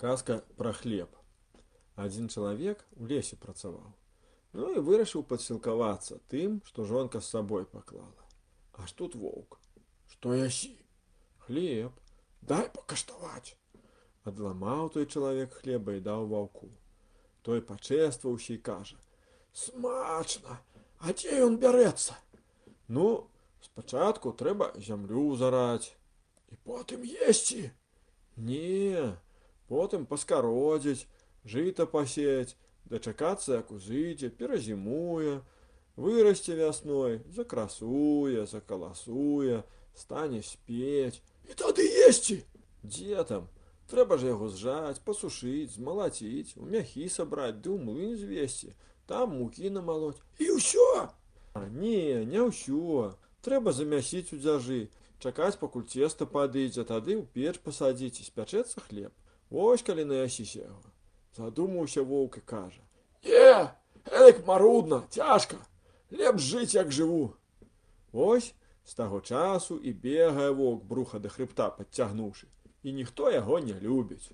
Казка пра хлеб. Адзін чалавек у лесе працаваў. Ну і вырашыў падсілкавацца тым, што жонка з сабой паклала. Аж тут воўк. Што ясі? Хлеб. Дай пакаштаваць. Адламаў той чалавек хлеба і даў ваўку. Той пачэстваўся і кажа: « Смачна, а дзе ён бярэцца? Ну, спачатку трэба зямлю зараць і потым есці. Не, потым паскародзіць, жыта пасеяць, дачакацца, як узыдзе, перазімуе, вырасце вясной, закрасуе, закаласуе, стане спець. І тады есці. Дзе там? Трэба ж яго зжаць, пасушыць, змалаціць, у мяхі сабраць, ды ў млын звесці, там мукі намалоць. І ўсё. А не, не ўсё. Трэба замясіць у дзяжы, чакаць, пакуль цеста падыдзе, тады ў печ пасадзіць і спячэцца хлеб. Вось калі наясіся яго. Задумаўся воўк і кажа: « Не, эк марудна, цяжка. Лепш жыць, як жыву. Ось з таго часу і бегае воўк бруха да хрыбта, падцягнуўшы, і ніхто яго не любіць.